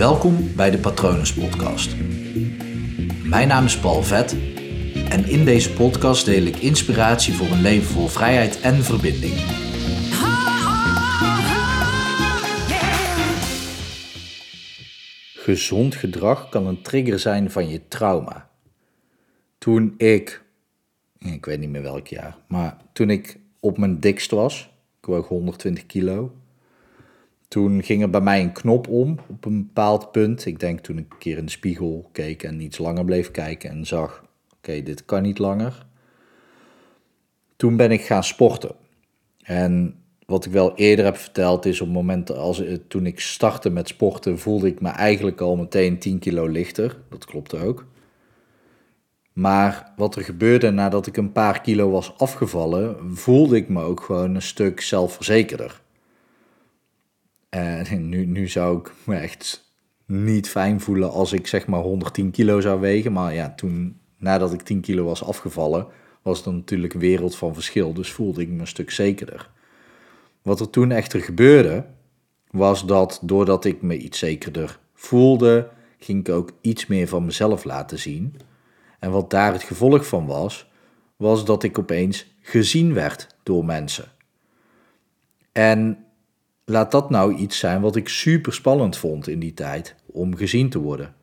Welkom bij de Patronus Podcast. Mijn naam is Paul Vet en in deze podcast deel ik inspiratie voor een leven vol vrijheid en verbinding. Gezond gedrag kan een trigger zijn van je trauma. Toen ik, ik weet niet meer welk jaar, maar toen ik op mijn dikst was, ik woog 120 kilo, toen ging er bij mij een knop om op een bepaald punt. Ik denk toen ik een keer in de spiegel keek en iets langer bleef kijken en zag: oké, dit kan niet langer. Toen ben ik gaan sporten. En wat ik wel eerder heb verteld is op het moment als, toen ik startte met sporten voelde ik me eigenlijk al meteen 10 kilo lichter. Dat klopte ook. Maar wat er gebeurde nadat ik een paar kilo was afgevallen, voelde ik me ook gewoon een stuk zelfverzekerder. En nu, nu zou ik me echt niet fijn voelen als ik zeg maar 110 kilo zou wegen. Maar ja, toen, nadat ik 10 kilo was afgevallen, was het natuurlijk een wereld van verschil. Dus voelde ik me een stuk zekerder. Wat er toen echter gebeurde, was dat doordat ik me iets zekerder voelde, ging ik ook iets meer van mezelf laten zien. En wat daar het gevolg van was, was dat ik opeens gezien werd door mensen. En laat dat nou iets zijn wat ik super spannend vond in die tijd, om gezien te worden.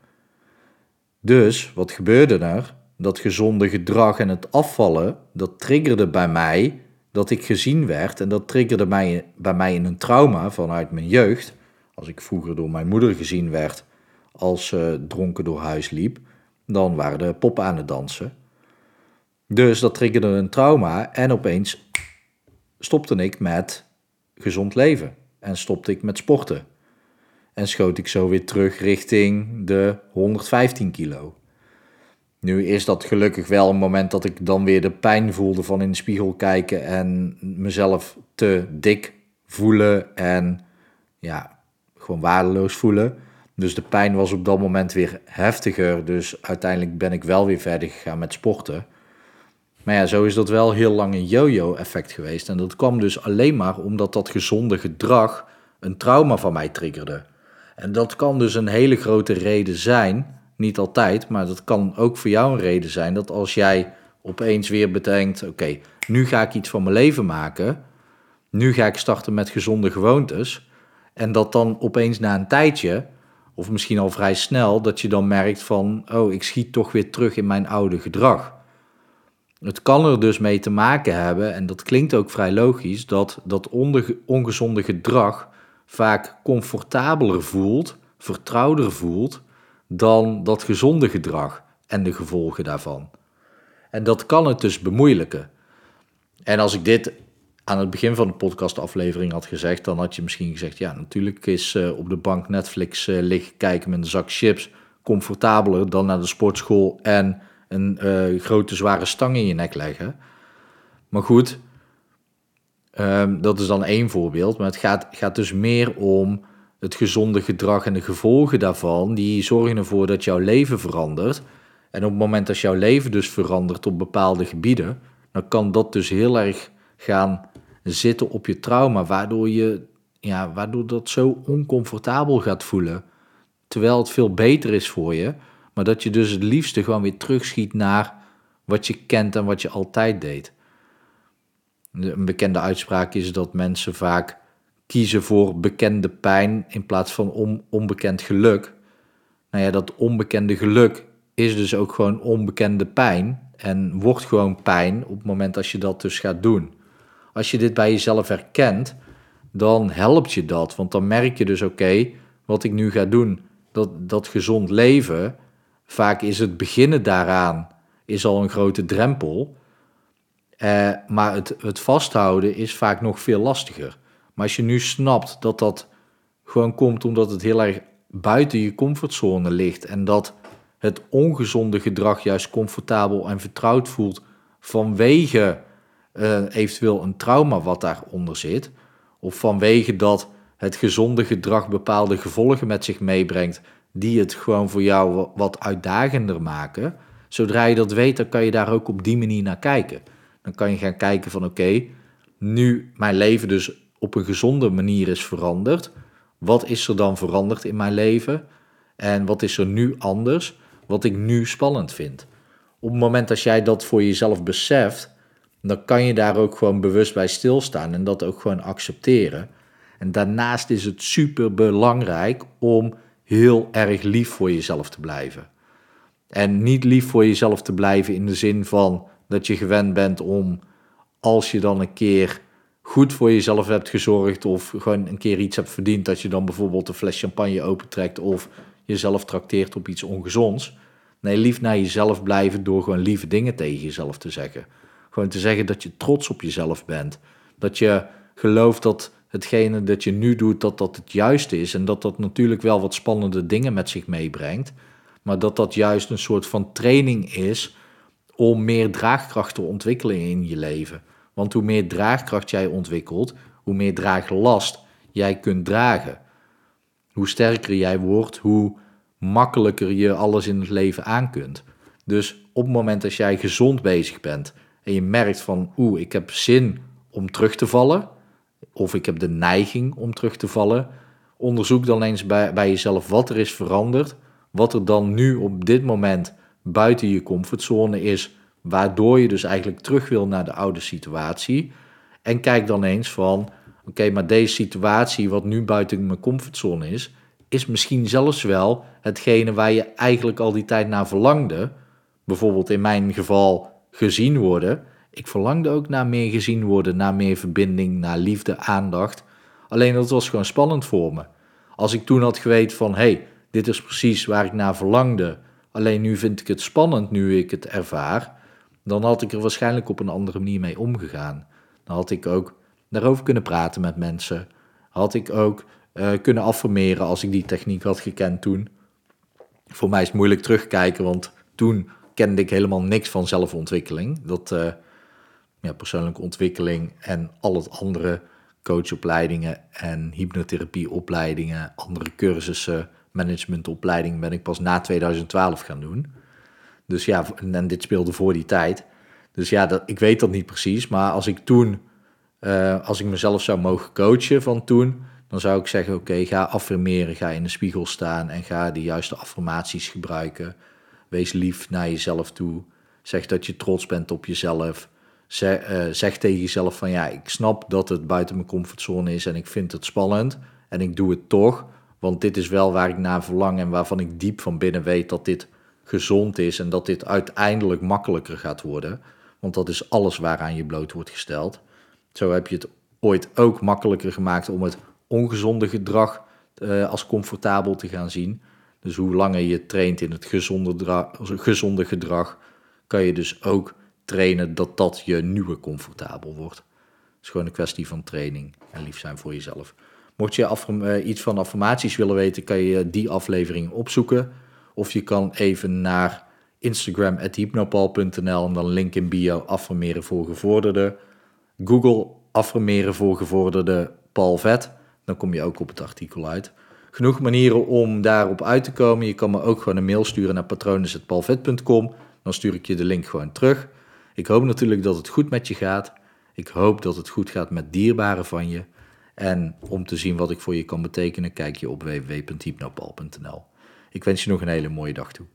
Dus wat gebeurde er? Dat gezonde gedrag en het afvallen, dat triggerde bij mij dat ik gezien werd en dat triggerde mij, bij mij in een trauma vanuit mijn jeugd. Als ik vroeger door mijn moeder gezien werd als ze dronken door huis liep, dan waren de poppen aan het dansen. Dus dat triggerde een trauma en opeens stopte ik met gezond leven en stopte ik met sporten. En schoot ik zo weer terug richting de 115 kilo. Nu is dat gelukkig wel een moment dat ik dan weer de pijn voelde van in de spiegel kijken en mezelf te dik voelen en ja, gewoon waardeloos voelen. Dus de pijn was op dat moment weer heftiger. Dus uiteindelijk ben ik wel weer verder gegaan met sporten. Maar ja, zo is dat wel heel lang een yo-yo-effect geweest. En dat kwam dus alleen maar omdat dat gezonde gedrag een trauma van mij triggerde. En dat kan dus een hele grote reden zijn. Niet altijd, maar dat kan ook voor jou een reden zijn. Dat als jij opeens weer bedenkt: oké, nu ga ik iets van mijn leven maken. Nu ga ik starten met gezonde gewoontes. En dat dan opeens na een tijdje, of misschien al vrij snel, dat je dan merkt van: oh, ik schiet toch weer terug in mijn oude gedrag. Het kan er dus mee te maken hebben, en dat klinkt ook vrij logisch, dat dat ongezonde gedrag vaak comfortabeler voelt, vertrouwder voelt, dan dat gezonde gedrag en de gevolgen daarvan. En dat kan het dus bemoeilijken. En als ik dit aan het begin van de podcastaflevering had gezegd, dan had je misschien gezegd: ja, natuurlijk is uh, op de bank Netflix uh, liggen kijken met een zak chips comfortabeler dan naar de sportschool en een uh, grote zware stang in je nek leggen. Maar goed, um, dat is dan één voorbeeld. Maar het gaat, gaat dus meer om het gezonde gedrag en de gevolgen daarvan. Die zorgen ervoor dat jouw leven verandert. En op het moment dat jouw leven dus verandert op bepaalde gebieden, dan kan dat dus heel erg gaan zitten op je trauma, waardoor je ja, waardoor dat zo oncomfortabel gaat voelen. Terwijl het veel beter is voor je. Maar dat je dus het liefste gewoon weer terugschiet naar wat je kent en wat je altijd deed. Een bekende uitspraak is dat mensen vaak kiezen voor bekende pijn in plaats van onbekend geluk. Nou ja, dat onbekende geluk is dus ook gewoon onbekende pijn en wordt gewoon pijn op het moment als je dat dus gaat doen. Als je dit bij jezelf herkent, dan helpt je dat, want dan merk je dus oké, wat ik nu ga doen, dat, dat gezond leven, Vaak is het beginnen daaraan is al een grote drempel. Eh, maar het, het vasthouden is vaak nog veel lastiger. Maar als je nu snapt dat dat gewoon komt omdat het heel erg buiten je comfortzone ligt en dat het ongezonde gedrag juist comfortabel en vertrouwd voelt vanwege uh, eventueel een trauma wat daaronder zit, of vanwege dat het gezonde gedrag bepaalde gevolgen met zich meebrengt die het gewoon voor jou wat uitdagender maken. Zodra je dat weet, dan kan je daar ook op die manier naar kijken. Dan kan je gaan kijken van oké, nu mijn leven dus op een gezonde manier is veranderd. Wat is er dan veranderd in mijn leven? En wat is er nu anders? Wat ik nu spannend vind. Op het moment dat jij dat voor jezelf beseft, dan kan je daar ook gewoon bewust bij stilstaan en dat ook gewoon accepteren. En daarnaast is het super belangrijk om heel erg lief voor jezelf te blijven. En niet lief voor jezelf te blijven in de zin van dat je gewend bent om als je dan een keer goed voor jezelf hebt gezorgd of gewoon een keer iets hebt verdiend, dat je dan bijvoorbeeld een fles champagne opentrekt of jezelf trakteert op iets ongezonds. Nee, lief naar jezelf blijven door gewoon lieve dingen tegen jezelf te zeggen. Gewoon te zeggen dat je trots op jezelf bent. Dat je gelooft dat hetgene dat je nu doet, dat dat het juiste is. En dat dat natuurlijk wel wat spannende dingen met zich meebrengt. Maar dat dat juist een soort van training is om meer draagkracht te ontwikkelen in je leven. Want hoe meer draagkracht jij ontwikkelt, hoe meer draaglast jij kunt dragen. Hoe sterker jij wordt, hoe makkelijker je alles in het leven aan kunt. Dus op het moment dat jij gezond bezig bent en je merkt van oeh, ik heb zin om terug te vallen, of ik heb de neiging om terug te vallen, onderzoek dan eens bij, bij jezelf wat er is veranderd, wat er dan nu op dit moment buiten je comfortzone is, waardoor je dus eigenlijk terug wil naar de oude situatie. En kijk dan eens van, oké, maar deze situatie wat nu buiten mijn comfortzone is, is misschien zelfs wel hetgene waar je eigenlijk al die tijd naar verlangde. Bijvoorbeeld in mijn geval gezien worden. Ik verlangde ook naar meer gezien worden, naar meer verbinding, naar liefde, aandacht. Alleen dat was gewoon spannend voor me. Als ik toen had geweten van, hé, hey, dit is precies waar ik naar verlangde. Alleen nu vind ik het spannend nu ik het ervaar. Dan had ik er waarschijnlijk op een andere manier mee omgegaan. Dan had ik ook daarover kunnen praten met mensen. Had ik ook uh, kunnen affirmeren als ik die techniek had gekend toen. Voor mij is het moeilijk terugkijken, want toen kende ik helemaal niks van zelfontwikkeling. Dat uh, persoonlijke ontwikkeling en al het andere coachopleidingen en hypnotherapieopleidingen, andere cursussen, managementopleidingen ben ik pas na 2012 gaan doen. Dus ja, en dit speelde voor die tijd. Dus ja, dat, ik weet dat niet precies, maar als ik toen, uh, als ik mezelf zou mogen coachen van toen, dan zou ik zeggen: oké, ga affirmeren, ga in de spiegel staan en ga de juiste affirmaties gebruiken. Wees lief naar jezelf toe. Zeg dat je trots bent op jezelf. Zeg, uh, zeg tegen jezelf van ja, ik snap dat het buiten mijn comfortzone is en ik vind het spannend en ik doe het toch, want dit is wel waar ik naar verlang en waarvan ik diep van binnen weet dat dit gezond is en dat dit uiteindelijk makkelijker gaat worden, want dat is alles waaraan je bloot wordt gesteld. Zo heb je het ooit ook makkelijker gemaakt om het ongezonde gedrag uh, als comfortabel te gaan zien. Dus hoe langer je traint in het gezonde gedrag, kan je dus ook trainen dat dat je nieuwe comfortabel wordt. Het is gewoon een kwestie van training en lief zijn voor jezelf. Mocht je uh, iets van affirmaties willen weten, kan je die aflevering opzoeken. Of je kan even naar Instagram hypnopal.nl en dan link in bio affirmeren voor gevorderden. Google affirmeren voor gevorderde Paul Vet dan kom je ook op het artikel uit. Genoeg manieren om daarop uit te komen. Je kan me ook gewoon een mail sturen naar patronen.palvet.com. Dan stuur ik je de link gewoon terug. Ik hoop natuurlijk dat het goed met je gaat. Ik hoop dat het goed gaat met dierbaren van je. En om te zien wat ik voor je kan betekenen, kijk je op www.hypnopal.nl. Ik wens je nog een hele mooie dag toe.